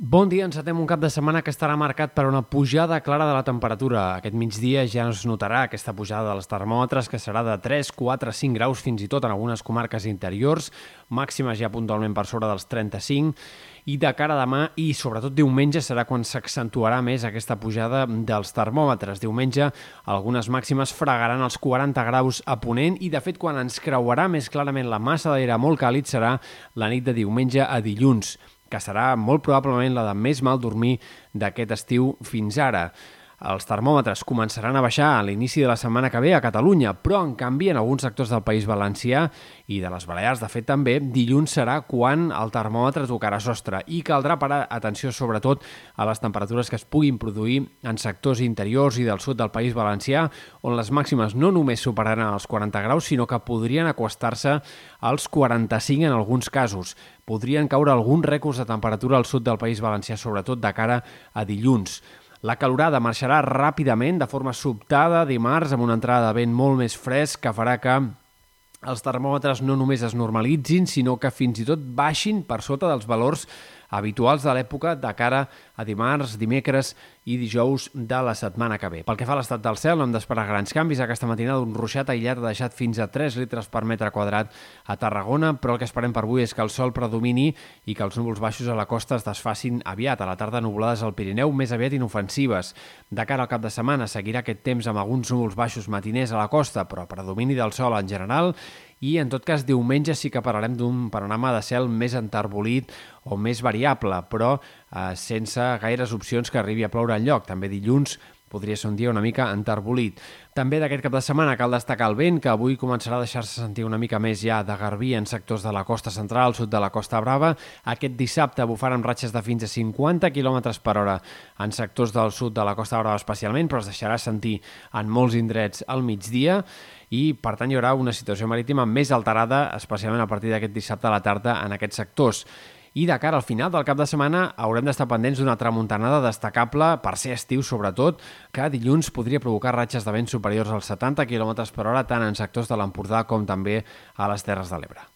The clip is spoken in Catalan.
Bon dia, encetem un cap de setmana que estarà marcat per una pujada clara de la temperatura. Aquest migdia ja es notarà aquesta pujada dels termòmetres, que serà de 3, 4, 5 graus, fins i tot en algunes comarques interiors, màximes ja puntualment per sobre dels 35, i de cara a demà i sobretot diumenge serà quan s'accentuarà més aquesta pujada dels termòmetres. Diumenge algunes màximes fregaran els 40 graus a Ponent i de fet quan ens creuarà més clarament la massa d'aire molt càlid serà la nit de diumenge a dilluns que serà molt probablement la de més mal dormir d'aquest estiu fins ara. Els termòmetres començaran a baixar a l'inici de la setmana que ve a Catalunya, però en canvi en alguns sectors del País Valencià i de les Balears, de fet també, dilluns serà quan el termòmetre tocarà sostre i caldrà parar atenció sobretot a les temperatures que es puguin produir en sectors interiors i del sud del País Valencià, on les màximes no només superaran els 40 graus, sinó que podrien acostar-se als 45 en alguns casos. Podrien caure alguns rècords de temperatura al sud del País Valencià, sobretot de cara a dilluns. La calorada marxarà ràpidament, de forma sobtada, dimarts, amb una entrada de vent molt més fresc que farà que els termòmetres no només es normalitzin, sinó que fins i tot baixin per sota dels valors habituals de l'època de cara a dimarts, dimecres i dijous de la setmana que ve. Pel que fa a l'estat del cel, no hem d'esperar grans canvis. Aquesta matinada un ruixat aïllat ha deixat fins a 3 litres per metre quadrat a Tarragona, però el que esperem per avui és que el sol predomini i que els núvols baixos a la costa es desfacin aviat. A la tarda nuvolades al Pirineu, més aviat inofensives. De cara al cap de setmana seguirà aquest temps amb alguns núvols baixos matiners a la costa, però predomini del sol en general i en tot cas diumenge sí que parlarem d'un panorama de cel més enterbolit o més variable, però eh, sense gaires opcions que arribi a ploure en lloc. També dilluns podria ser un dia una mica enterbolit. També d'aquest cap de setmana cal destacar el vent, que avui començarà a deixar-se sentir una mica més ja de garbí en sectors de la costa central, sud de la costa brava. Aquest dissabte bufaran ratxes de fins a 50 km per hora en sectors del sud de la costa brava especialment, però es deixarà sentir en molts indrets al migdia i per tant hi haurà una situació marítima més alterada, especialment a partir d'aquest dissabte a la tarda en aquests sectors. I de cara al final del cap de setmana haurem d'estar pendents d'una tramuntanada destacable per ser estiu sobretot, que dilluns podria provocar ratxes de vent superiors als 70 km per hora tant en sectors de l'Empordà com també a les Terres de l'Ebre.